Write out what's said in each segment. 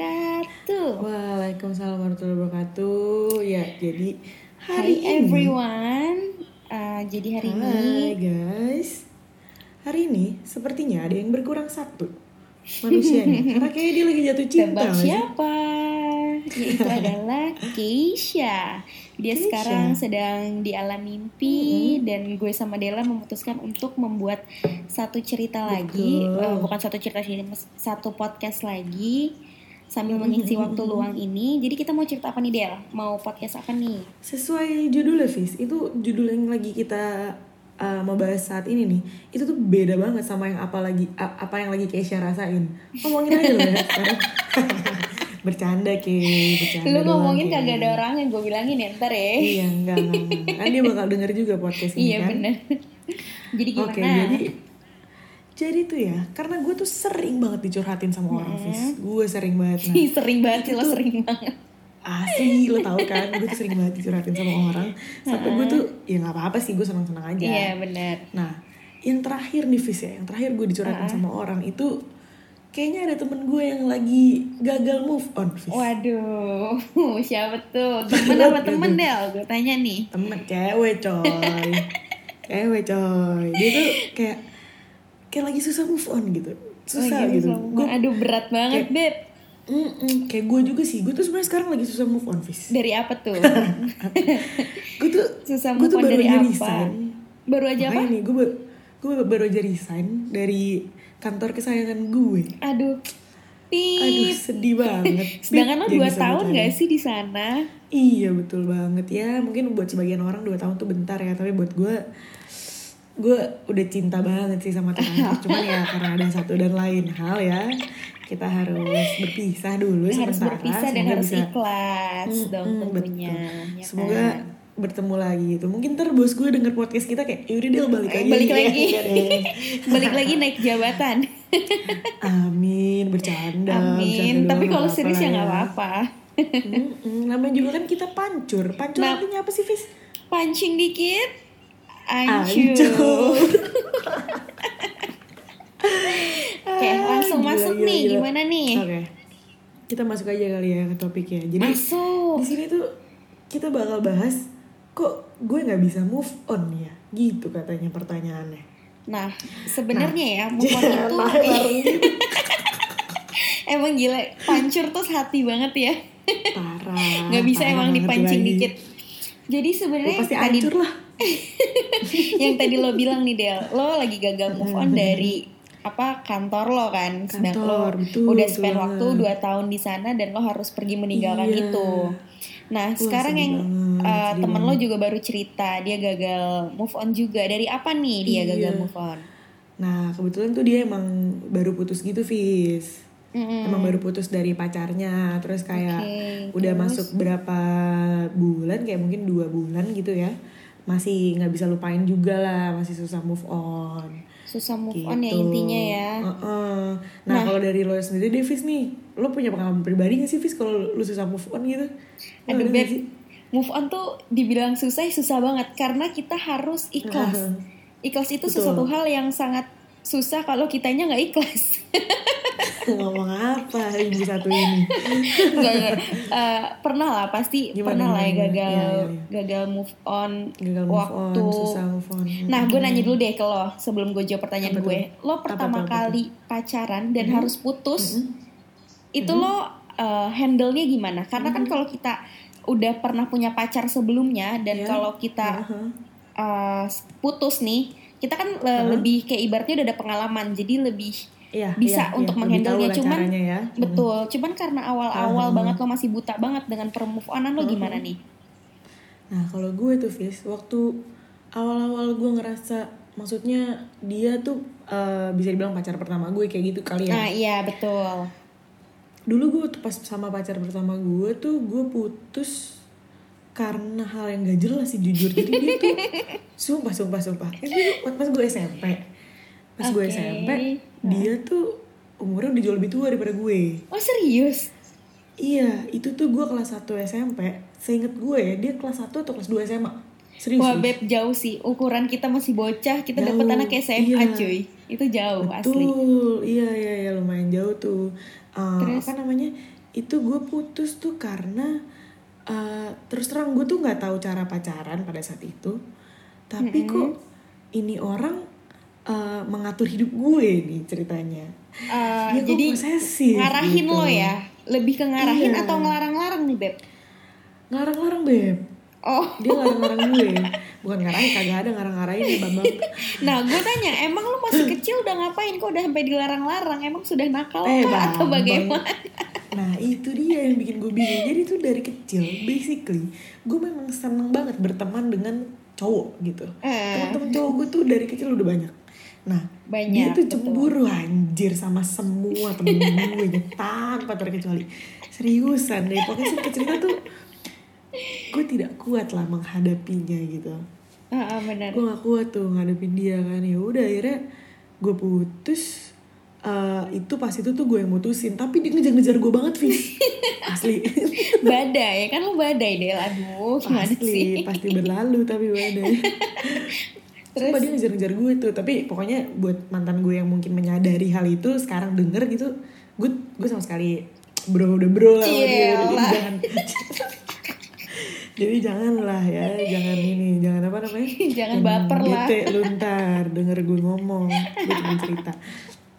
wabarakatuh. Waalaikumsalam warahmatullahi wabarakatuh. Ya, jadi hari Hi ini. everyone. Uh, jadi hari ini Hai guys. Hari ini sepertinya ada yang berkurang satu manusianya. Karena kayaknya dia lagi jatuh cinta. tebak siapa? Yaitu adalah Keisha. Dia Keisha. sekarang sedang di alam mimpi dan gue sama Della memutuskan untuk membuat satu cerita lagi, Betul. Eh, bukan satu cerita sih, satu podcast lagi sambil mengisi waktu luang ini. Jadi kita mau cerita apa nih Del? Mau podcast apa nih? Sesuai judulnya, Fis. Itu judul yang lagi kita uh, mau bahas saat ini nih. Itu tuh beda banget sama yang apa lagi apa yang lagi Keisha rasain. Ngomongin aja loh ya bercanda ke, bercanda Lu doang, ngomongin Ke. kagak ada orang yang gue bilangin ya ntar ya. Iya, enggak, enggak, enggak. Kan dia bakal denger juga podcast ini Iya kan. bener. jadi gimana? Oke, jadi jadi tuh ya, karena gue tuh sering banget dicurhatin sama orang, Fis. Gue sering banget. Nah, sering banget sih lo sering banget. asli lo tau kan, gue tuh sering banget dicurhatin sama orang. Sampai gue tuh, ya nggak apa-apa sih, gue senang-senang aja. Iya bener. Nah, yang terakhir nih, Fis ya, yang terakhir gue dicurhatin sama orang itu kayaknya ada temen gue yang lagi gagal move on, Fis. Waduh, siapa tuh? Temen apa temen Del? Gue tanya nih. temen cewek coy cewek coy dia tuh kayak kayak lagi susah move on gitu susah Lagi gitu gue Aduh berat banget, Beb. kayak gue juga sih gue tuh sebenarnya sekarang lagi susah move on Fis Dari apa tuh? gue tuh Susah move tuh on baru dari aja apa? resign Baru aja apa? Makanya nih gue gue baru aja resign dari kantor kesayangan gue Aduh. aduh Pip. sedih banget Sedangkan lo dua tahun gak sih di sana? Iya betul banget ya mungkin buat sebagian orang dua tahun tuh bentar ya tapi buat gue gue udah cinta banget sih sama kantor cuman ya karena ada satu dan lain hal ya kita harus berpisah dulu harus sementara berpisah dan harus bisa- ikhlas dong Mm, tentunya. ya semoga kan? bertemu lagi gitu mungkin ntar bos gue denger podcast kita kayak yaudah dia balik Eh, lagi balik ya, lagi. ya deh." Balik lagi naik jabatan. amin bercanda Amin. bercanda Tapi kalau serius ya nggak lah apa-apa. Mm-mm, namanya juga kan kita pancur pancur Nah. artinya apa sih Fis? Pancing dikit. Ancur. Oke, langsung Gila, masuk gila, nih. gila. Gimana nih? Oke. Kita masuk aja kali ya ke topiknya. Jadi Masuk. di sini tuh kita bakal bahas kok gue nggak bisa move on ya. Gitu katanya pertanyaannya. Nah, sebenarnya ya move on Jangan itu emang gila pancur tuh hati banget ya. Parah. Nggak bisa parah emang dipancing lagi. dikit. Jadi sebenarnya pasti tadi lah. yang tadi lo bilang nih Del, lo lagi gagal move on dari apa kantor lo kan, sedang lo Kantor, betul, udah betul spend banget. waktu 2 tahun di sana dan lo harus pergi meninggalkan Iya. itu. Nah sekarang sedih yang banget, uh, temen lo juga baru cerita dia gagal move on juga dari apa nih dia gagal Iya. move on? Nah kebetulan tuh dia emang baru putus gitu Fis. Mm-mm. Emang baru putus dari pacarnya Terus kayak Oke, udah terus? masuk berapa bulan Kayak mungkin dua bulan gitu ya Masih nggak bisa lupain juga lah Masih susah move on Susah move gitu. on ya intinya ya. Heeh. Nah, kalau dari lo sendiri Davis nih Lo punya pengalaman pribadi gak sih Vis Kalau lo susah move on gitu Aduh sih? move on tuh dibilang susah susah banget karena kita harus ikhlas. Ikhlas itu Betul. sesuatu hal yang sangat susah kalau kitanya nggak ikhlas. Ngomong apa ibu satu ini Enggak, enggak. Eh, pernah lah pasti Gimana, pernah lah ya gagal iya, iya. gagal move on Gagal move waktu on Susah move on Nah, gue nanya dulu deh ke lo sebelum gue jawab pertanyaan Apa tuh? gue. Lo Apa pertama tuh, apa kali pacaran dan harus putus, itu Mm-hmm. lo uh, handle-nya gimana? Karena kan kalau kita udah pernah punya pacar sebelumnya dan Iya. kalau kita Heeh. uh, putus nih, kita kan uh, lebih kayak ibaratnya udah ada pengalaman, jadi lebih Iya, bisa iya, untuk iya. Menghandle-nya. Cuman ya. betul, cuman karena awal-awal Aha. banget lo masih buta banget dengan per move onan lo gimana nih? Nah kalau gue tuh Fis, waktu awal-awal gue ngerasa, maksudnya dia tuh eh, bisa dibilang pacar pertama gue kayak gitu kali ya. Nah iya betul. Dulu gue tuh pas sama pacar pertama gue tuh gue putus karena hal yang gak jelas sih jujur. Jadi dia tuh sumpah sumpah sumpah. Itu pas pas gue SMP, pas gue Oke. SMP dia tuh umurnya udah jauh lebih tua daripada gue. Oh serius? Iya, itu tuh gue kelas 1 SMP. Seinget gue ya, dia kelas 1 atau kelas 2 SMA. Serius. Wah beb jauh sih. Ukuran kita masih bocah, kita dapet anak SMA iya. cuy. Itu jauh asli. Betul, iya iya iya lumayan jauh tuh. Uh, Terus? apa namanya? itu gue putus tuh karena uh, terus terang gue tuh nggak tahu cara pacaran pada saat itu. Tapi kok ini orang uh, mengatur hidup gue nih ceritanya. Uh, Dia kok jadi posesif ngarahin gitu. lo ya? Lebih ke ngarahin Iya. atau ngelarang-larang nih beb? Ngarang-ngarang beb. Oh. Dia ngarang-ngarang gue bukan ngarahin kagak ada ngarang-ngarahin ya bambang. Nah gue tanya emang lo masih kecil udah ngapain? Kok udah sampai dilarang-larang? Emang sudah nakal Eh, kah? Atau bagaimana? Nah itu dia yang bikin gue bingung. Jadi tuh dari kecil basically Gue memang seneng banget berteman dengan cowok gitu. Eh. Teman-teman cowok gue tuh dari kecil udah banyak. Nah Banyak, dia tuh betul. cemburu anjir sama semua temen gue Tanpa terkecuali. Seriusan deh Pokoknya sih cerita tuh Gue tidak kuat lah menghadapinya gitu. Ah, ah, benar. Gue gak kuat tuh ngadepin dia kan. Ya udah akhirnya gue putus Eh, itu pas itu tuh gue yang mutusin. Tapi dia ngejar-ngejar gue banget Fis asli. Badai kan lo badai deh. Aduh asli sih? pasti berlalu tapi badai. Terus? dia ngejar-ngejar gue tuh. Tapi pokoknya buat mantan gue yang mungkin menyadari hal itu sekarang denger gitu gue gue sama sekali bro udah bro lah dia. Jangan jadi janganlah ya jangan ini jangan apa namanya? Jangan baper lah. bete lu ntar denger gue ngomong gue cuma cerita.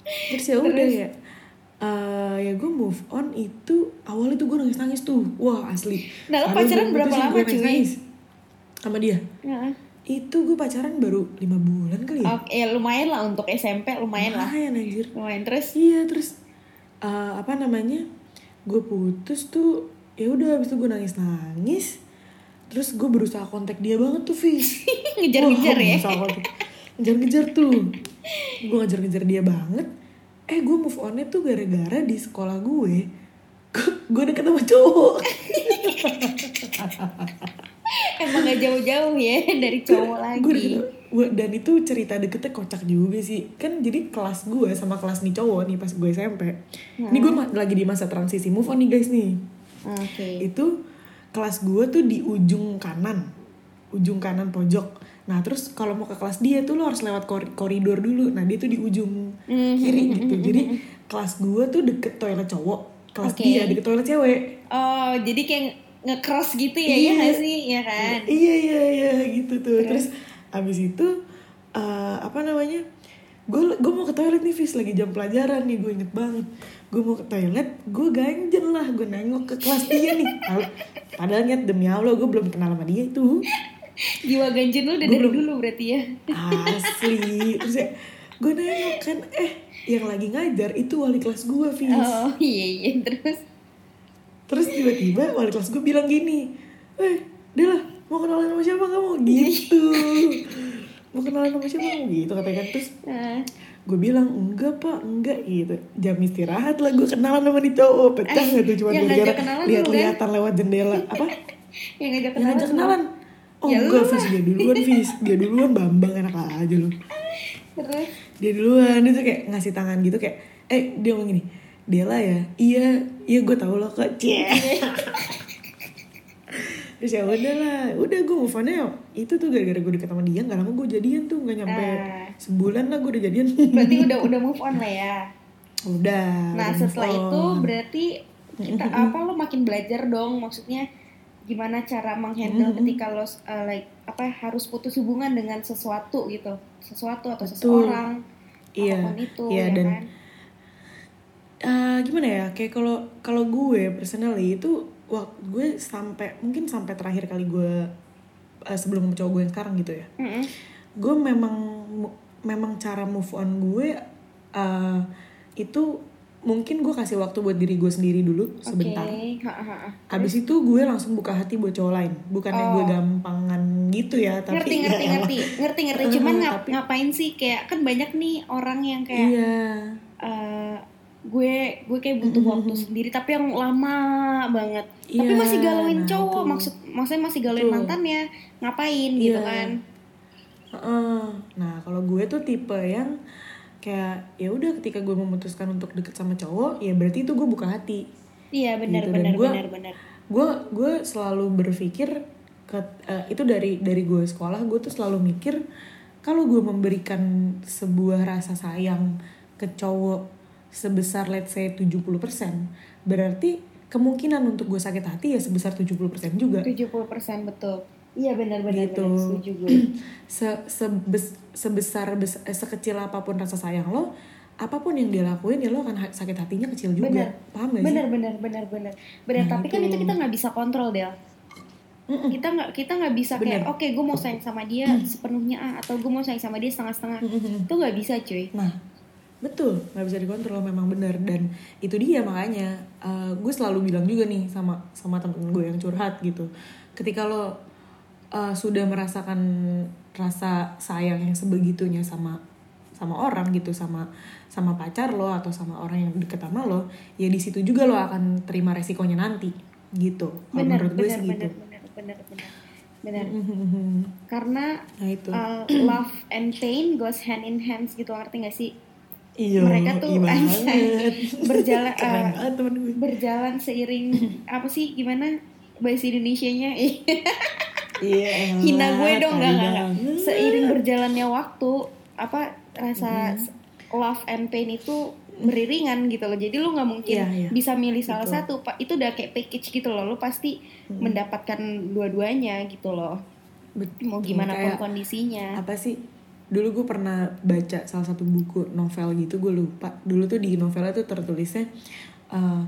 Terus ya udah ya eh, ya gue move on itu awalnya tuh gue nangis nangis tuh. Wah asli. Nah, lo pacaran berapa lama, nangis cuy? nangis sama dia. Nah, itu gue pacaran baru lima bulan kali ya. Oke ya lumayan lah untuk SMP lumayan lah. Lumayan anjir. Lumayan terus? Iya terus eh, apa namanya gue putus tuh ya udah habis itu gue nangis nangis terus gue berusaha kontak dia banget tuh Fis ngejar-ngejar ya. ngejar-ngejar tuh. Gue ngejar-ngejar dia banget. Eh gue move onnya tuh gara-gara di sekolah gue gue, deket sama cowok. Emang gak jauh-jauh ya dari cowok lagi. gue deket gua- dan itu cerita deketnya kocak juga sih. Kan jadi kelas gue sama kelas nih cowok nih pas gue SMP ini gue lagi di masa transisi move on nih guys nih. Oke. Itu kelas gue tuh di ujung kanan. Ujung kanan pojok. Nah terus kalau mau ke kelas dia tuh lo harus lewat kor- koridor dulu. Nah dia tuh di ujung Mhm, kiri gitu. jadi kelas gue tuh deket toilet cowok. Kelas Oke. dia deket toilet cewek. Oh jadi kayak nge-cross gitu ya Iya. ya gak sih? Ya kan? Iya iya iya gitu tuh. Terus? Abis itu eh, apa namanya? Gue gue mau ke toilet nih Fis. Lagi jam pelajaran nih gue inget banget gue mau ke toilet gue ganjen lah gue nengok ke kelas dia nih. Padahal- niat demi allah gue belum kenal sama dia itu. Jiwa ganjin lu udah dari belum- dulu berarti ya? Asli. Terus ya gue nengok kan eh yang lagi ngajar itu wali kelas gue Fis. Oh iya iya terus? Terus tiba-tiba wali kelas gue bilang gini eh Dela mau kenalan sama siapa kamu? Gitu kenalan sama siapa? Gitu katanya kan. Terus nah, gue bilang enggak pak enggak gitu. Jam istirahat lah gue kenalan sama nih cowok pecah nggak tuh cuma yang gara-gara lihat-lihatan lewat jendela. Apa? Yang ngajak yang kenalan ngajak kenalan oh Ya enggak Fis. dia duluan Fis. Dia duluan bambang enak aja lu. Terus? Dia duluan. Dia tuh kayak ngasih tangan gitu kayak eh dia ngomong gini dia lah ya? Iya. Iya gue tau lo kok cie terus ya udah lah. Udah gue move on itu tuh gara-gara gue deket sama dia nggak lama gue jadian tuh nggak nyampe Ah. sebulan lah gue udah jadian. Berarti udah udah move on lah ya? Udah nah udah setelah itu on. berarti kita apa lo makin belajar dong? Maksudnya gimana cara menghandle ketika lo uh, like apa harus putus hubungan dengan sesuatu gitu? Sesuatu atau Betul. seseorang Iya, apa pun itu iya, ya dan kan? Eh, gimana ya? Kayak kalau kalau gue personally itu waktu gue sampai mungkin sampai terakhir kali gue eh, sebelum cowok gue yang sekarang gitu ya. Mm-mm. gue memang memang cara move on gue eh, itu mungkin gue kasih waktu buat diri gue sendiri dulu sebentar. Oke, ha, ha, ha. Abis itu gue langsung buka hati buat cowok lain. Bukannya gue Oh. gampangan gitu ya tapi ngerti ya ngerti. elah. ngerti ngerti ngerti. Cuman Eh, ngap- tapi- ngapain sih? Kayak kan banyak nih orang yang kayak Iya. eh, gue gue kayak butuh waktu sendiri tapi yang lama banget tapi Iya, masih galauin nah cowok itu. maksud maksudnya masih galauin Betul. mantannya ngapain gitu Iya. kan Heeh. Nah kalau gue tuh tipe yang kayak ya udah ketika gue memutuskan untuk deket sama cowok ya berarti itu gue buka hati iya benar Gitu, benar gue- benar benar gue gue selalu berpikir ke eh, itu dari dari gue sekolah gue tuh selalu mikir kalau gue memberikan sebuah rasa sayang ke cowok sebesar let's say 70% berarti kemungkinan untuk gue sakit hati ya sebesar 70% juga 70% betul iya benar-benar Gitu. benar setuju gue se sebes- sebesar bes- eh, sekecil apa pun rasa sayang lo apa pun yang dia lakuin ya lo akan ha- sakit hatinya kecil juga Bener. paham gak sih benar benar benar benar Nah, tapi kan itu. itu kita nggak bisa kontrol Del Mm-mm. kita nggak kita nggak bisa kayak Bener. oke gue mau sayang sama dia sepenuhnya ah atau gue mau sayang sama dia setengah-setengah Mm-mm. itu nggak bisa cuy Nah, betul, nggak bisa dikontrol memang benar dan itu dia makanya eh, gue selalu bilang juga nih sama sama temen gue yang curhat gitu. Ketika lo eh, sudah merasakan rasa sayang yang sebegitunya sama sama orang gitu, sama sama pacar lo atau sama orang yang deket sama lo, ya di situ juga lo akan terima resikonya nanti gitu. Kalau benar menurut gue sih gitu. benar benar benar benar benar karena Nah itu. uh, love and pain goes hand in hands gitu ngerti gak sih Iya, mereka tuh anjay, berjalan uh, berjalan seiring apa sih gimana bahasa Indonesianya? Iya, hina gue dong nggak nggak seiring berjalannya waktu apa rasa love and pain itu beriringan gitu loh. Jadi lu nggak mungkin Iya, iya. bisa milih salah Betul. satu pak. Itu udah kayak package gitu loh. Lu pasti mendapatkan dua-duanya gitu loh. Bet- mau gimana pun kondisinya. apa sih dulu gue pernah baca salah satu buku novel gitu gue lupa. Dulu tuh di novelnya tuh tertulisnya eh,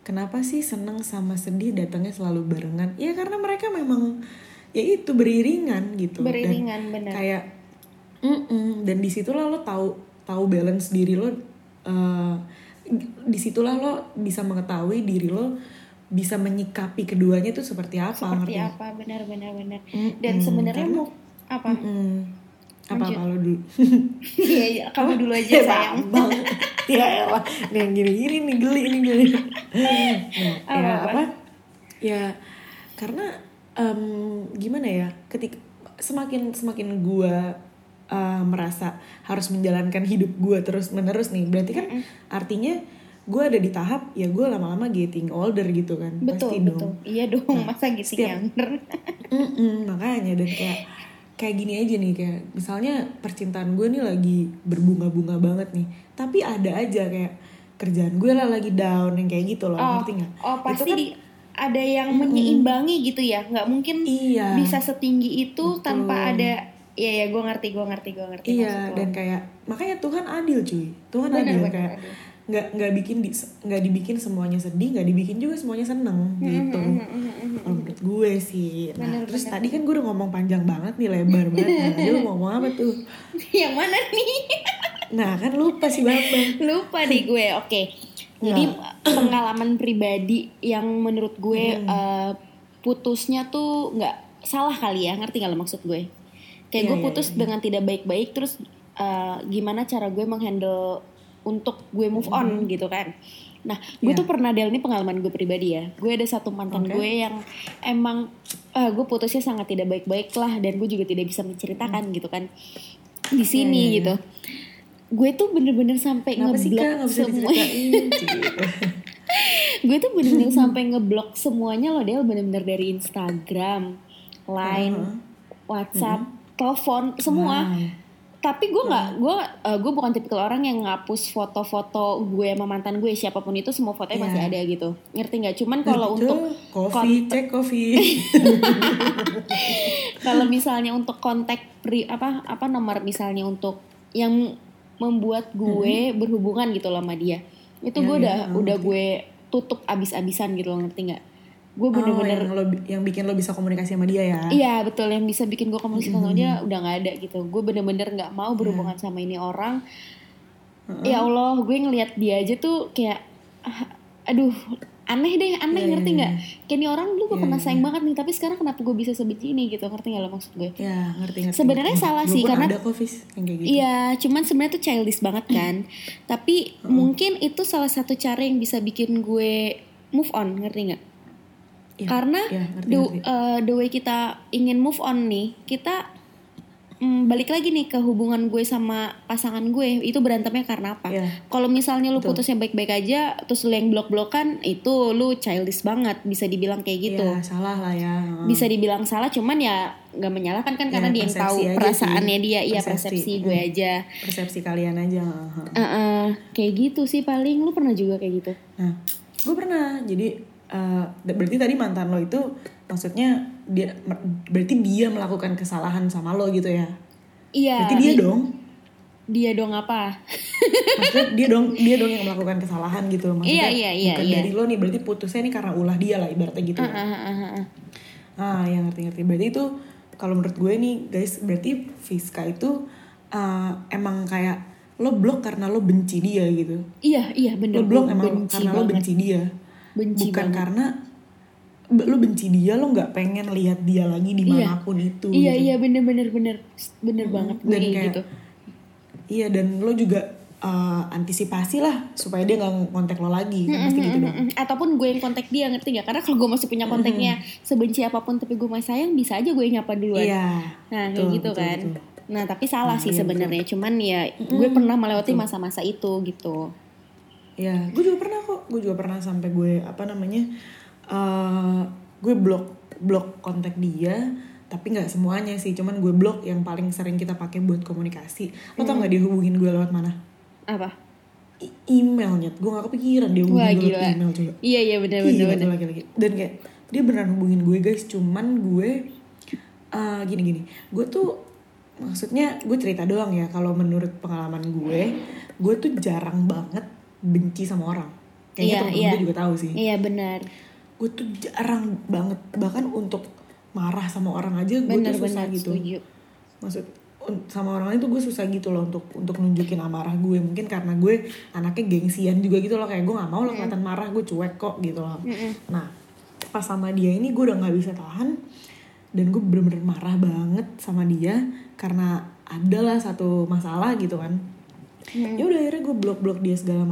kenapa sih seneng sama sedih datangnya selalu barengan? Ya karena mereka memang ya itu beriringan gitu. Beriringan dan benar kayak mm-mm, dan di situlah lo tahu tahu balance diri lo eh, di situlah lo bisa mengetahui diri lo bisa menyikapi keduanya tuh seperti apa seperti nggak? apa benar benar benar Mm-mm, dan sebenarnya karena- mau apa? Apa Lanjut. Apa lo dulu? Iya iya kamu dulu aja sayang. bang. Ya elah nih yang gini-gini nih geli ini geli. Nah, Apa, ya apa? apa? Ya karena em, gimana ya ketika semakin semakin gua eh, merasa harus menjalankan hidup gua terus menerus nih berarti kan artinya gua ada di tahap ya gua lama-lama getting older gitu kan betul pasti betul dong. Iya dong masa gitu setiap- younger? Mm-mm, makanya dan kayak kayak gini aja nih kayak misalnya percintaan gue nih lagi berbunga-bunga banget nih tapi ada aja kayak kerjaan gue lah lagi down yang kayak gitu loh oh, ngerti nggak? oh Itu pasti kan- di, ada yang menyeimbangi gitu ya? Nggak mungkin iya. bisa setinggi itu Betul. tanpa ada Iya ya gue ngerti gue ngerti gue ngerti iya dan kayak makanya Tuhan adil cuy. Tuhan Benar, adil kayak adil. Nggak nggak bikin di nggak dibikin semuanya sedih nggak dibikin juga semuanya seneng gitu. kalau menurut gue sih. Nah Benar, terus tadi kan gue udah ngomong panjang banget nih lebar banget. Nah, lu ngomong apa tuh? Yang mana nih? Nah kan lupa sih bambang lupa deh gue oke. Jadi pengalaman pribadi yang menurut gue eh, putusnya tuh nggak salah kali ya ngerti nggak lo maksud gue? Kayak Iya, gue iya, putus dengan tidak baik-baik terus eh, gimana cara gue menghandle untuk gue move on gitu kan nah gue Iya. tuh pernah Del ini pengalaman gue pribadi ya gue ada satu mantan Oke. gue yang emang eh, gue putusnya sangat tidak baik-baik lah dan gue juga tidak bisa menceritakan gitu kan di sini Iya, iya, iya. gitu gue tuh bener-bener sampai ngeblok semua gue tuh bener-bener sampai ngeblok semuanya loh Del bener-bener dari Instagram, Line, Uh-huh. WhatsApp, telepon semua. Wow. Tapi gue nggak, gue eh, gue bukan tipikal orang yang ngapus foto-foto gue sama mantan gue siapa pun itu semua fotonya masih Iya. ada gitu. Ngerti nggak? Cuman kalau untuk coffee, cek coffee. kalau misalnya untuk kontak pri apa apa nomor misalnya untuk yang membuat gue berhubungan gitu loh sama dia. Itu Ya, gue ya, udah oh, udah gue tutup abis-abisan gitu loh ngerti nggak? Gue Oh, bener-bener yang, lo, yang bikin lo bisa komunikasi sama dia ya. Iya betul yang bisa bikin gue komunikasi sama dia udah nggak ada gitu. Gue bener-bener nggak mau berhubungan sama ini orang. Ya Allah, gue ngelihat dia aja tuh kayak, ah, aduh aneh deh, aneh Iya, ngerti iya, nggak? Kayak ini orang dulu gue Iya, pernah iya. sayang banget nih, tapi sekarang kenapa gue bisa sebenci ini gitu? Ngerti nggak lo maksud gue? Ya, ngerti ngerti. Sebenarnya ngerti. salah sih, karena- ada kok Fis, yang kayak gitu. Iya, cuman sebenarnya tuh childish banget kan. Tapi mungkin itu salah satu cara yang bisa bikin gue move on, ngerti nggak? Iya, Karena iya, ngerti, the, ngerti. uh, the way kita ingin move on nih, kita mm, balik lagi nih ke hubungan gue sama pasangan gue itu berantemnya karena apa? Iya. Kalau misalnya lu Betul. putusnya baik-baik aja, terus lu yang blok-blokan, itu lu childish banget, bisa dibilang kayak gitu. Iya, salah lah ya. Bisa dibilang salah, cuman ya nggak menyalahkan kan Ya, karena dia yang tahu perasaannya sih. dia, iya Persepsi. persepsi gue Hmm. aja. Persepsi kalian aja. heeh. Heeh, kayak gitu sih paling lu pernah juga kayak gitu. Nah, gue pernah. Jadi eh, berarti tadi mantan lo itu maksudnya dia berarti dia melakukan kesalahan sama lo gitu ya iya berarti dia dong dia dong apa maksudnya dia dong dia dong yang melakukan kesalahan gitu maksudnya Iya, iya, iya, bukan iya. dari lo nih berarti putusnya nih karena ulah dia lah ibaratnya gitu ya. Ah, ah, ah, ah, ah. ah ya ngerti ngerti berarti itu kalau menurut gue nih guys berarti Fiska itu eh, emang kayak lo blok karena lo benci dia gitu iya iya bener lo blok emang benci karena lo banget. benci dia Benci bukan banget. karena lo benci dia lo nggak pengen lihat dia lagi di mana pun itu iya gitu. iya bener bener bener bener banget gue dan kayak gitu. iya dan lo juga eh, antisipasi lah supaya dia nggak kontak lo lagi kan pasti gitu dong. Mm, ataupun gue yang kontak dia ngerti gak karena kalau gue masih punya kontaknya sebenci apa pun tapi gue masih sayang bisa aja gue nyapa duluan. Iya. Nah kayak betul, gitu betul, kan. betul. nah tapi salah Nah, sih iya, sebenarnya. Cuman ya gue pernah melewati masa-masa itu gitu Ya, gue juga pernah kok. Gue juga pernah sampai gue apa namanya, eh gue blok blok kontak dia, tapi nggak semuanya sih. Cuman gue blok yang paling sering kita pakai buat komunikasi. Lo tau nggak dia hubungin gue lewat mana? apa I- emailnya. Gue gak kepikiran dia hubungin gue lewat email coba. iya iya bener bener Gila bener tuh laki-laki. Dan kayak dia beneran hubungin gue guys. Cuman gue eh, gini-gini. Gue tuh maksudnya gue cerita doang ya. Kalau menurut pengalaman gue, gue tuh jarang banget benci sama orang. Kayaknya Iya, temen-temen iya. gue juga tahu sih. iya benar. Gue tuh jarang banget bahkan untuk marah sama orang aja gue tuh susah benar gitu. setuju. Maksud sama orang lain tuh gue susah gitu loh untuk untuk nunjukin amarah gue mungkin karena gue anaknya gengsian juga gitu loh. Kayak gue nggak mau lo kelihatan marah gue cuek kok gitu loh. Nah pas sama dia ini gue udah nggak bisa tahan. Dan gue bener-bener marah banget sama dia karena adalah satu masalah gitu kan. Ya udah akhirnya gue blok-blok dia segala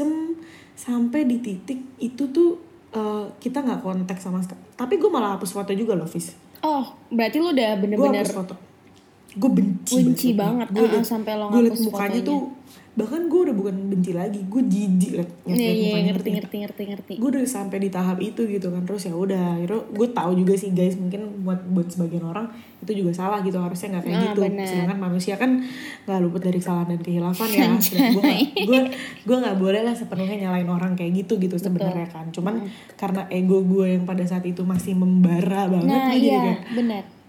macem sampai di titik itu tuh eh, kita nggak kontak sama sekali tapi gue malah hapus foto juga loh Fis. Oh berarti lu udah gue bener-bener hapus foto. Gue benci Benci banget, gue ah, liat, sampai lo gue liat mukanya fotonya. tuh bahkan gue udah bukan benci lagi gue jijik liat, liat iya iya mukanya ngerti ngerti ngerti ngerti gue udah sampai di tahap itu gitu kan terus ya udah akhirnya gue tahu juga sih guys mungkin buat buat sebagian orang itu juga salah gitu harusnya nggak kayak Ah, gitu. benar. sedangkan manusia kan nggak luput dari kesalahan dan kehilafan ya gue gue gue nggak boleh lah sepenuhnya nyalain orang kayak gitu gitu sebenarnya kan. Cuman karena ego gue yang pada saat itu masih membara banget nah gue jadi iya kayak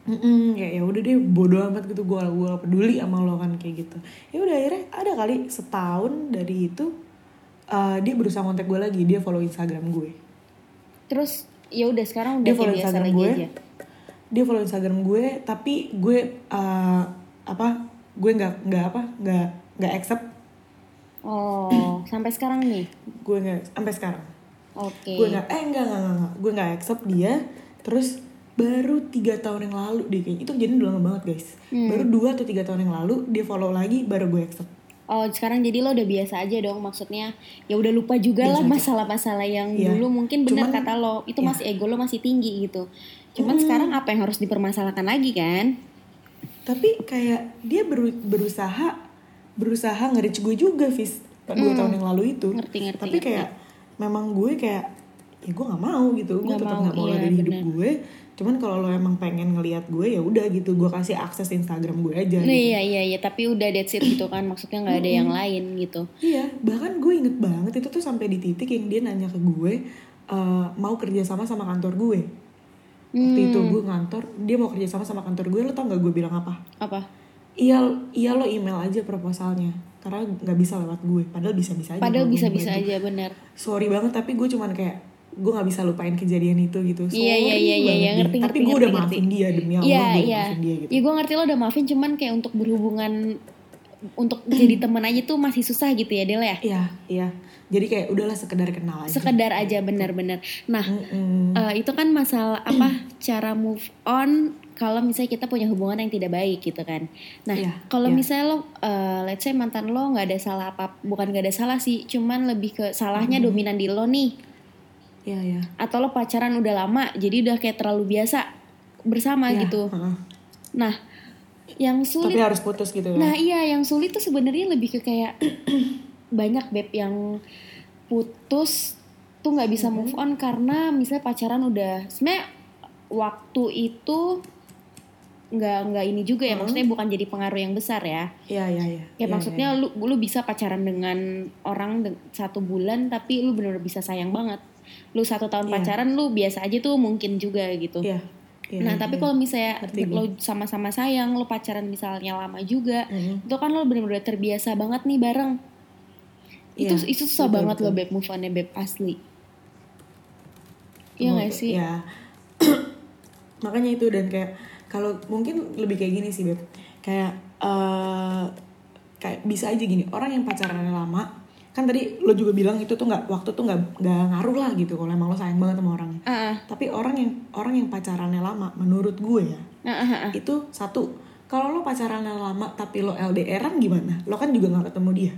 benar Mm-mm, ya ya udah deh bodo amat gitu gue gue peduli sama lo kan kayak gitu. Ya udah akhirnya ada kali setahun dari itu eh, dia berusaha kontak gue lagi dia follow instagram gue. Terus ya udah sekarang udah dia kayak follow biasa instagram lagi gue. aja? Dia follow instagram gue tapi gue eh, apa gue nggak nggak apa nggak nggak accept. Oh sampai sekarang nih? Gue nggak sampai sekarang. Oke. Gue nggak eh enggak enggak, enggak, enggak. gue nggak accept dia terus baru tiga tahun yang lalu deh kayaknya itu jadi udah lama banget guys Hmm. baru dua atau tiga tahun yang lalu dia follow lagi baru gue accept Oh sekarang jadi lo udah biasa aja dong maksudnya ya udah lupa juga lah masalah-masalah yang Iya. dulu mungkin benar Cuman- kata lo itu iya. masih ego lo masih tinggi gitu cuman sekarang apa yang harus dipermasalahkan lagi kan tapi kayak dia beru- berusaha berusaha nge-reach gue juga Fis dua tahun yang lalu itu Hmm. Ngerti, ngerti, tapi ngerti. kayak memang gue kayak ya gue nggak mau gitu gue Nggak tetap mau, nggak mau iya, ada di hidup benar. gue cuman kalau lo emang pengen ngelihat gue ya udah gitu gue kasih akses Instagram gue aja Nah, gitu. iya iya iya tapi udah that's it gitu kan maksudnya nggak ada yang lain gitu Iya, bahkan gue inget banget itu tuh sampai di titik yang dia nanya ke gue eh, mau kerja sama sama kantor gue. Waktu itu Hmm. gue ngantor, dia mau kerja sama sama kantor gue, lo tau gak gue bilang apa? apa Iya, iya lo email aja proposalnya, karena nggak bisa lewat gue. Padahal bisa-bisa aja. padahal bisa-bisa ngebantu. aja benar Sorry banget, tapi gue cuman kayak gue nggak bisa lupain kejadian itu gitu. Sorry Iya, iya, iya, iya, banget iya, ngerti, Tapi ngerti, gue udah ngerti, maafin ngerti. dia demi Allah, Iya gue iya maafin dia gitu. ya gue ngerti lo udah maafin cuman kayak untuk berhubungan untuk jadi temen aja tuh masih susah gitu ya Del ya Iya, iya. Jadi kayak udahlah sekedar kenal aja. sekedar aja benar-benar nah Mm-mm. eh, itu kan masalah apa cara move on kalau misalnya kita punya hubungan yang tidak baik gitu kan nah Iya, kalau iya. misalnya lo eh, let's say mantan lo nggak ada salah apa bukan nggak ada salah sih cuman lebih ke salahnya dominan di lo nih Iya, iya. atau lo pacaran udah lama jadi udah kayak terlalu biasa bersama Iya, gitu heeh. nah yang sulit Tapi harus putus gitu ya. Nah iya yang sulit tuh sebenarnya lebih ke kayak banyak beb yang putus tuh nggak bisa move on karena misalnya pacaran udah sebenarnya waktu itu nggak nggak ini juga ya maksudnya bukan jadi pengaruh yang besar ya Iya, iya, iya. ya Iya, maksudnya lu lu bisa pacaran dengan orang de- satu bulan tapi lu bener-bener bisa sayang banget lu satu tahun Iya. pacaran lu biasa aja tuh mungkin juga gitu Iya. Iya, nah tapi iya. kalau misalnya gue. lo sama-sama sayang lo pacaran misalnya lama juga Mhm. itu kan lo bener-bener terbiasa banget nih bareng itu Iya, itu susah betul, banget betul. lo beb move onnya beb asli Iya gak sih? Ya. Makanya itu dan kayak kalau mungkin lebih kayak gini sih beb. Kayak eh kayak bisa aja gini orang yang pacarannya lama kan tadi lo juga bilang itu tuh nggak waktu tuh nggak nggak ngaruh lah gitu kalau emang lo sayang banget sama orangnya. Ah, ah, Tapi orang yang orang yang pacarannya lama menurut gue ya ah, ah. itu satu kalau lo pacarannya lama tapi lo LDRan gimana? Lo kan juga nggak ketemu dia.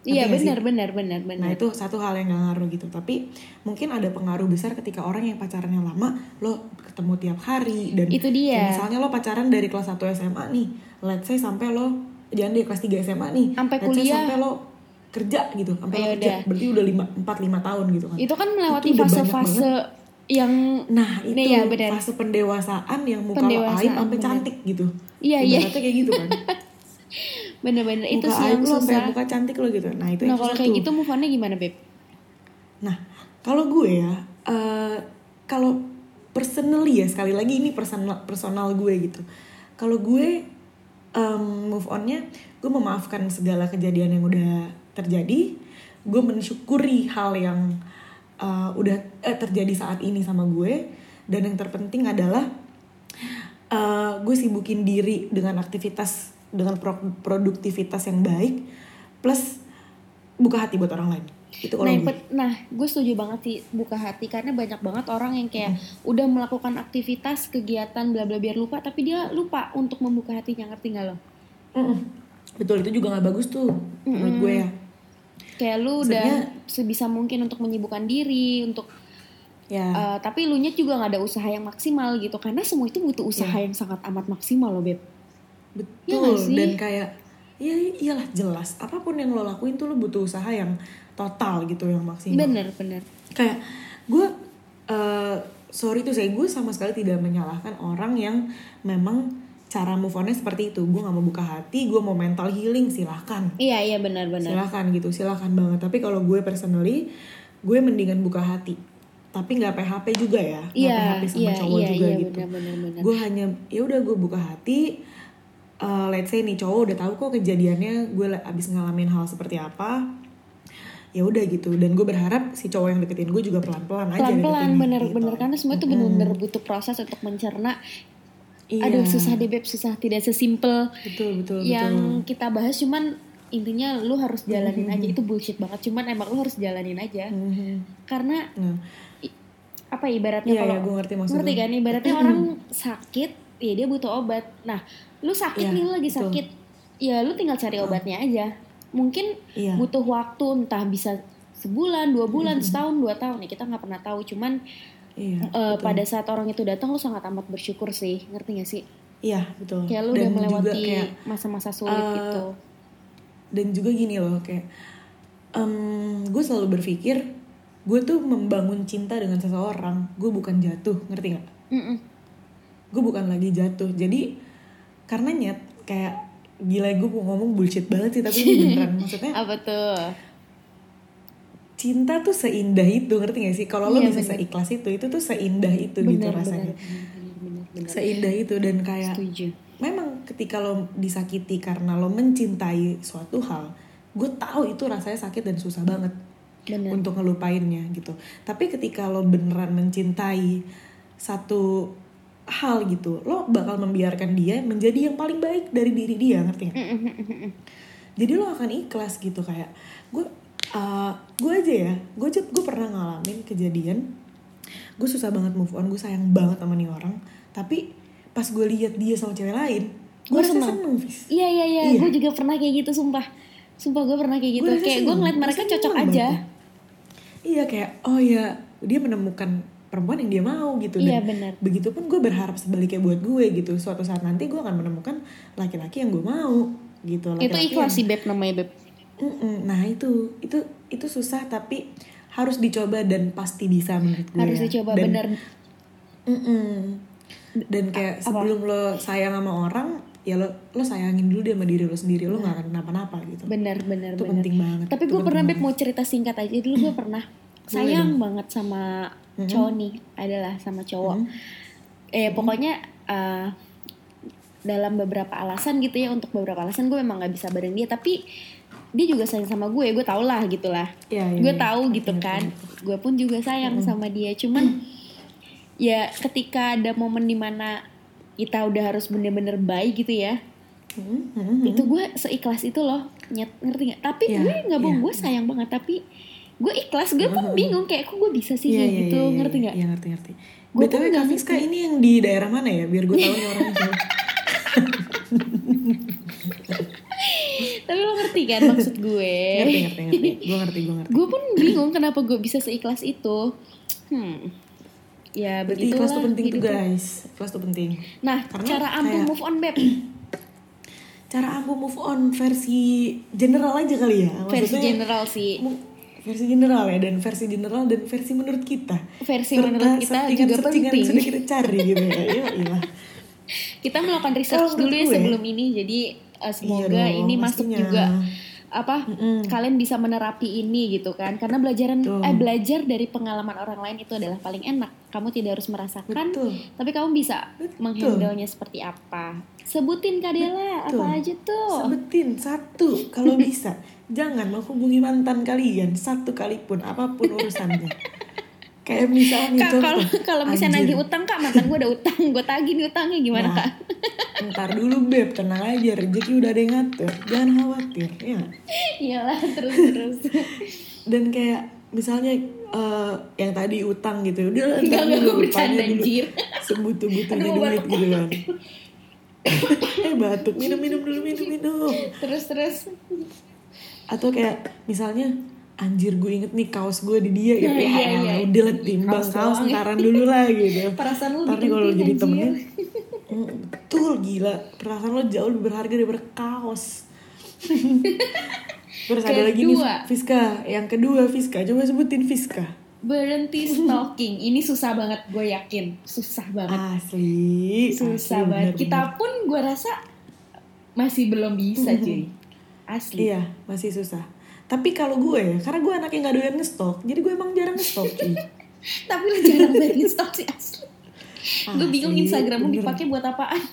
Iya nggak benar benar benar benar Nah itu satu hal yang gak ngaruh gitu Tapi mungkin ada pengaruh besar ketika orang yang pacarannya lama Lo ketemu tiap hari dan Itu dia. Misalnya lo pacaran dari kelas 1 SMA nih Let's say sampai lo Jangan di kelas 3 SMA nih Sampai Let's say kuliah. sampai lo kerja gitu. Sampai Ya kerja udah. Berarti udah 5, 4-5 tahun gitu kan. Itu kan melewati fase-fase yang Nah itu Nih ya, fase pendewasaan yang muka Pendewasaan, aib sampai cantik gitu. Iya, iya. Kayak gitu kan. Bener-bener itu sih yang lo sampai muka cantik lo gitu. Nah itu nah kalau kayak gitu move onnya gimana beb? Nah, kalau gue ya, eh, kalau personally ya sekali lagi ini personal personal gue gitu. Kalau gue em, move onnya, gue memaafkan segala kejadian yang udah terjadi. Gue mensyukuri hal yang eh, udah eh, terjadi saat ini sama gue. Dan yang terpenting adalah eh, gue sibukin diri dengan aktivitas dengan pro- produktivitas yang baik, plus buka hati buat orang lain. Itu kalau Nah, gue. nah, gue setuju banget sih buka hati karena banyak banget orang yang kayak Hmm. udah melakukan aktivitas kegiatan bla bla biar lupa tapi dia lupa untuk membuka hatinya ngerti gak lo? Mm-mm. Betul itu juga nggak bagus tuh menurut gue ya. Kayak lu Maksudnya- udah sebisa mungkin untuk menyibukkan diri untuk Ya. eh, tapi lu nya juga nggak ada usaha yang maksimal gitu karena semua itu butuh usaha Iya. yang sangat amat maksimal loh beb. Iya betul sih? dan kayak ya iyalah jelas apa pun yang lo lakuin tuh lo butuh usaha yang total gitu yang maksimal. Bener bener. Kayak gue eh, sorry tuh saya gue sama sekali tidak menyalahkan orang yang memang cara move onnya seperti itu. Gue nggak mau buka hati, gue mau mental healing silahkan. Iya iya benar benar. silahkan gitu silahkan banget tapi kalau gue personally gue mendingan buka hati tapi nggak PHP juga ya nggak Iya PHP sama iya cowok iya juga iya gitu gue hanya ya udah gue buka hati eh, let's say nih cowok udah tahu kok kejadiannya gue abis ngalamin hal seperti apa ya udah gitu dan gue berharap si cowok yang deketin gue juga pelan pelan aja pelan pelan deketinnya, bener gitu. bener karena semua itu bener bener butuh proses untuk mencerna. Iya. Aduh susah deh beb susah. Tidak sesimpel betul betul yang betul kita bahas. Cuman intinya lu harus jalanin aja. Itu bullshit banget. Cuman emang lu harus jalanin aja. Mhm. karena nah. i- apa ya, ibaratnya Iya, kalau iya, gua ngerti maksud ngerti kan? Ibaratnya orang sakit ya dia butuh obat. Nah lu sakit Iya, nih lu lagi betul. sakit. Ya lu tinggal cari obatnya aja. Mungkin Iya. butuh waktu entah bisa sebulan dua bulan setahun dua tahun. Ya kita nggak pernah tahu. Cuman iya betul. pada saat orang itu datang lu sangat amat bersyukur sih. Ngerti gak sih? Iya betul. Kayak lu Dan udah melewati masa-masa sulit eh, gitu. dan juga gini loh kayak gue selalu berpikir gue tuh membangun cinta dengan seseorang gue bukan jatuh ngerti nggak? Mm-mm. gue bukan lagi jatuh. Jadi karena nyet kayak gila gue mau ngomong bullshit banget sih tapi ini beneran. Maksudnya apa tuh cinta tuh seindah itu ngerti gak sih? Kalau lo Iya, bisa bener. seikhlas itu itu tuh seindah itu gitu benar rasanya. Benar benar. Benar seindah itu dan kayak setuju. memang ketika lo disakiti karena lo mencintai suatu hal gue tahu itu rasanya sakit dan susah banget benar. untuk ngelupainnya gitu. Tapi ketika lo beneran mencintai satu hal gitu lo bakal membiarkan dia menjadi yang paling baik dari diri dia ngerti nggak? Jadi lo akan ikhlas gitu kayak gue uh, gue aja ya gue gue pernah ngalamin kejadian gue susah banget move on gue sayang banget sama nih orang tapi pas gue lihat dia sama cewek lain gue seneng. seneng. Iya iya iya, Iya. gue juga pernah kayak gitu sumpah. Sumpah gue pernah kayak gitu. Gua kayak gue ngeliat mereka cocok aja. ya. iya kayak oh ya dia menemukan perempuan yang dia mau gitu Iya, dan benar. begitupun gue berharap sebaliknya buat gue gitu suatu saat nanti gue akan menemukan laki-laki yang gue mau gitu Itu laki-laki ikhlas yang- sih beb namanya beb. Mm-mm. nah itu. Itu itu susah tapi harus dicoba dan pasti bisa menurut gue Harus ya. dicoba Dan- bener. Mm-mm. dan kayak sebelum lo sayang sama orang ya lo lo sayangin dulu dia sama diri lo sendiri. Lo nggak akan kenapa-napa gitu. Bener bener itu bener. penting banget. Tapi gue pernah beb mau cerita singkat aja. Dulu gue pernah sayang banget sama cowok nih adalah sama cowok. Eh pokoknya uh, dalam beberapa alasan gitu ya untuk beberapa alasan gue memang nggak bisa bareng dia. Tapi dia juga sayang sama gue gue tau lah gitulah Iya, iya, gue iya. tahu gitu kan. gue pun juga sayang sama dia. Cuman ya ketika ada momen di mana kita udah harus bener-bener baik gitu ya Hmm, hmm, itu gue seikhlas itu loh. Nyet, ngerti nggak? Tapi Iya, gue nggak bohong iya. gue sayang banget. Tapi gue ikhlas gue pun bingung kayak kok gue bisa sih kayak iya, gitu? iya, ngerti nggak? Iya ngerti ngerti. Gua BTW Kak Fiska ini yang di daerah mana ya? Biar gue tahu nih orangnya. tapi lo ngerti kan maksud gue ngerti ngerti ngerti. Gue ngerti gue ngerti. gue pun bingung kenapa gue bisa seikhlas itu hmm ya Berarti begitulah ikhlas tuh penting tuh hidup. guys. Ikhlas tuh penting. nah Karena cara ampuh kayak- move on beb Cara ampuh move on versi general aja kali ya. versi Maksudnya, general sih versi general ya dan versi general dan versi menurut kita. versi Serta menurut kita juga penting sudah kita cari gitu ya. Iya, kita melakukan research menurut dulu ya sebelum ini jadi uh, semoga Iya dong, ini masuk pastinya. juga apa kalian bisa menerapi ini gitu kan karena belajaran Betul. eh belajar dari pengalaman orang lain itu adalah paling enak kamu tidak harus merasakan Betul. tapi kamu bisa menghandle-nya seperti apa sebutin Kak Dela Betul. apa aja tuh Sebutin satu kalau bisa. Jangan menghubungi mantan kalian satu kali pun apa pun urusannya. Kayak misalnya Kak kalau kalau misalnya nagih utang Kak mantan gue ada utang gue tagih nih utangnya gimana Nah, Kak Ntar dulu beb, tenang aja rezeki udah ada yang ngatur. Jangan khawatir ya. iyalah terus terus Dan kayak misalnya eh, yang tadi utang gitu, udah enggak, dulu gue bercanda, anjir. sebutuh-butuhnya Aduh, duit gitu kan. eh batuk minum minum dulu minum minum. terus terus atau kayak misalnya anjir gue inget nih kaos gue di dia gitu Nah, ya. iya, iya. udah lah timbang Kaos sentaran dulu lah gitu. Perasaan lu nih kalau jadi temennya mm, betul gila. Perasaan lo jauh lebih berharga daripada kaos. Terus ada lagi nih. Fiska. Yang kedua Fiska. Coba sebutin Fiska. Berhenti stalking. Ini susah banget gue yakin. Susah banget. Asli. Susah asli, banget. bener-bener. kita pun gue rasa masih belum bisa cuy. Asli. Iya masih susah tapi kalau gue karena gue anaknya nggak doyan ngestok jadi gue emang jarang ngestok cuy tapi lu jarang banget stalk sih asli. Gue bingung Asli, Instagram lu dipakai buat apaan.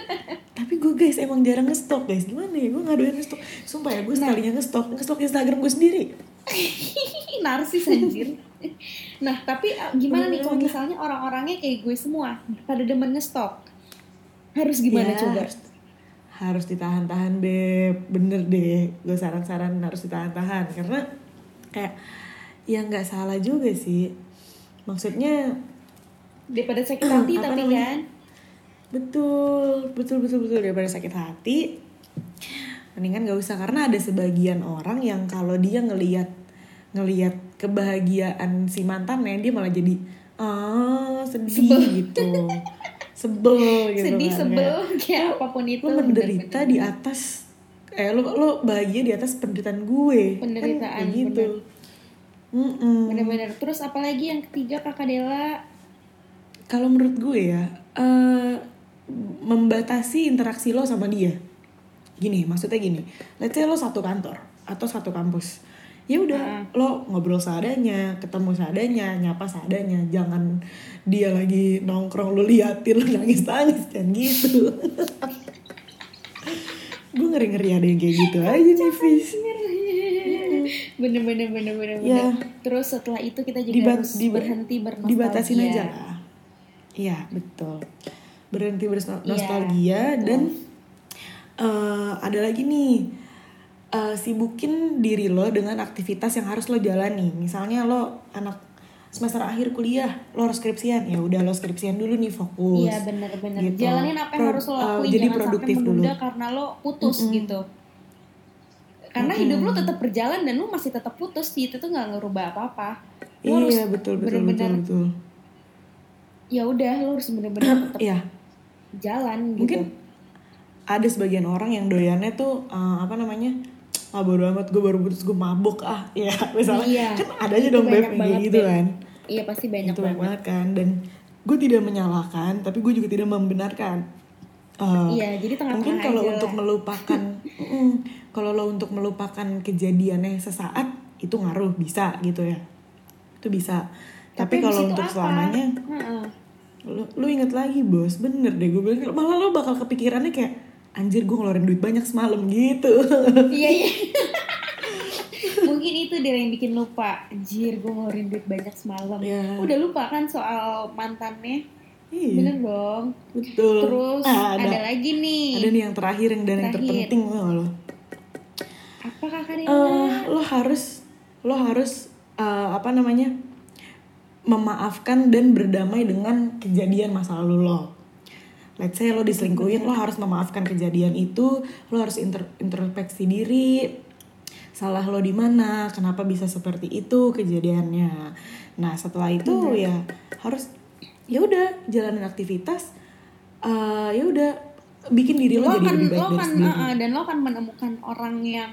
Tapi gue guys emang jarang ngestok guys. Gimana ya? Gue gak doyan ngestok Sumpah ya gue Nah. sekalinya ngestok Ngestok Instagram gue sendiri. Narsis anjir. Nah tapi uh, gimana nih kalau misalnya orang-orangnya kayak gue semua pada demen ngestok harus gimana Ya, coba? harus, harus ditahan-tahan Beb. Bener deh Gue saran-saran harus ditahan-tahan. Karena kayak Ya gak salah juga sih. Maksudnya daripada sakit hati tapi namanya? kan? Betul Betul betul betul. Daripada sakit hati Mendingan gak usah. Karena ada sebagian orang yang kalau dia ngeliat Ngeliat kebahagiaan si mantannya Dia malah jadi Ah sedih Sebel. gitu Sebel gitu sedih kan. sebel Kayak, kayak apa pun itu lo menderita bener-bener. di atas eh lo lo bahagia di atas penderitaan gue. Penderitaan, kan, gitu. bener-bener. Terus apalagi yang ketiga kakak Dela kalau menurut gue ya eh, membatasi interaksi lo sama dia. Gini maksudnya gini. Let's say lo satu kantor atau satu kampus ya udah lo ngobrol seadanya ketemu seadanya nyapa seadanya. Jangan dia lagi nongkrong lo liatin lo nangis nangis kan gitu. Gue ngeri ngeri ada yang kayak gitu aja nih Fis. bener-bener bener-bener Ya. bener. terus setelah itu kita juga Dibat- harus diba- berhenti bernostalgia. dibatasin aja lah. Iya betul. Berhenti Iya, bernostalgia dan eh, ada lagi nih eh, sibukin diri lo dengan aktivitas yang harus lo jalani. Misalnya lo anak semester akhir kuliah lo harus skripsian. Ya udah lo skripsian dulu nih fokus. Iya bener-bener Gitu. Jalanin apa yang Pro- harus lo eh, lakuin. jadi Jangan produktif sampai dulu. karena lo putus gitu. Karena hidup lo tetap berjalan dan lo masih tetap putus Itu tuh nggak ngerubah apa-apa. Lo harus iya betul betul betul bener-bener betul. Ya udah lo harus bener-bener tetap iya. jalan gitu. Mungkin ada sebagian orang yang doyannya tuh eh, apa namanya ah bodo amat gue baru putus gue mabuk ah ya misalnya Iya, kan ada aja dong beb kayak gitu Beb. kan Iya pasti banyak itu banget banget kan dan gue tidak menyalahkan tapi gue juga tidak membenarkan Eh, Iya jadi tengah-tengah mungkin kalau untuk lah. melupakan mm, kalau lo untuk melupakan kejadiannya sesaat itu ngaruh bisa gitu ya itu bisa tapi, habis kalau untuk apa? selamanya Heeh. lu, lu inget lagi bos bener deh gue bilang malah lo bakal kepikirannya kayak anjir gue ngeluarin duit banyak semalam gitu iya iya mungkin itu deh yang bikin lupa anjir gue ngeluarin duit banyak semalam Iya. udah lupa kan soal mantannya iya bener dong betul terus Ah, ada. ada lagi nih ada nih yang terakhir yang dan yang Terakhir. terpenting tau gak lo apa kakak Rina? Eh, lo harus lo harus eh, apa namanya memaafkan dan berdamai dengan kejadian masa lalu lo. Let's say lo diselingkuhin, lo harus memaafkan kejadian itu, lo harus inter- introspeksi diri, salah lo di mana, kenapa bisa seperti itu kejadiannya. Nah setelah itu ya harus ya udah jalanin aktivitas, eh, ya udah bikin diri lo, lo jadi akan lebih baik lo akan uh-uh, dan lo akan menemukan orang yang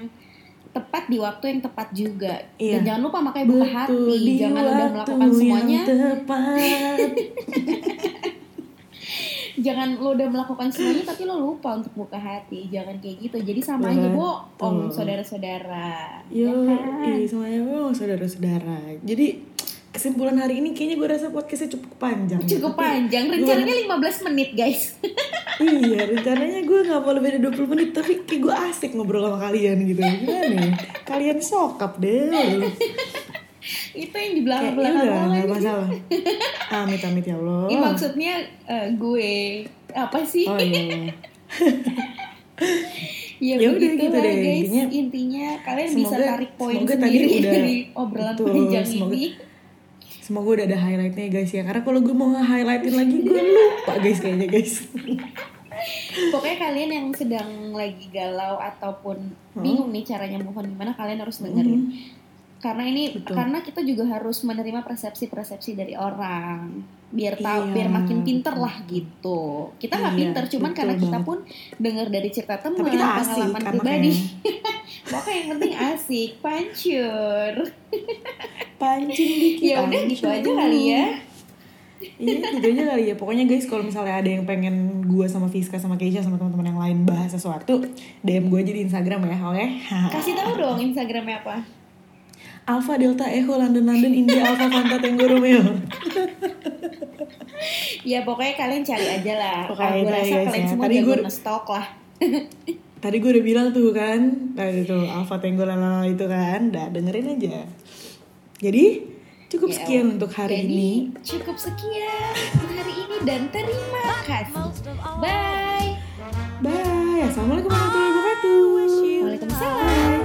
tepat di waktu yang tepat juga Iya. dan jangan lupa pakai buka hati jangan udah melakukan semuanya tepat. jangan lo udah melakukan semuanya tapi lo lupa untuk buka hati jangan kayak gitu jadi sama aja Betul. bohong saudara-saudara Yo, ya kan? iya semuanya oh, saudara-saudara. Jadi kesimpulan hari ini kayaknya gue rasa podcastnya cukup panjang. cukup Tapi panjang gua- rencananya 15 menit guys iya, rencananya gue gak mau lebih dari 20 menit, tapi kayak gue asik ngobrol sama kalian gitu. Gimana ya? Kalian sokap deh. Itu yang di belakang Kayak belakang udah, lo gak masalah. Amit amit ya Allah. Ini maksudnya eh, gue apa sih Oh iya. ya, Ya udah gitu deh, guys intinya- intinya kalian bisa Semoga- tarik poin semoga tadi sendiri udah- dari obrolan betul, panjang semoga- ini Semoga udah ada highlightnya ya guys ya. Karena kalau gue mau nge-highlightin lagi gue lupa guys kayaknya guys. pokoknya kalian yang sedang lagi galau ataupun bingung nih caranya move on gimana kalian harus dengerin karena ini Betul. karena kita juga harus menerima persepsi-persepsi dari orang biar tahu Iya. biar makin pinter lah gitu kita nggak Iya, pinter cuman betul karena kita banget. pun dengar dari cerita teman kita pengalaman pribadi pokoknya yang penting asik pancur Pancing dikit. ya udah gitu aja kali ya Iya gitu aja kali ya. Pokoknya guys kalau misalnya ada yang pengen gue sama Fiska sama Keisha sama teman-teman yang lain bahas sesuatu, DM gue aja di Instagram ya, oke? kasih tahu dong instagramnya apa Alpha Delta Echo London London India Alpha Fanta Tango Romeo. ya pokoknya kalian cari aja lah Pokoknya gue itu rasa kalian ya. semua Tadi jago gue- nge-stok lah Tadi gue udah bilang tuh kan, tadi tuh Alpha Tango Lala itu kan, dah dengerin aja. Jadi cukup Ya, sekian untuk hari Jadi, ini. cukup sekian untuk hari ini dan terima kasih. Bye. Bye. Assalamualaikum warahmatullahi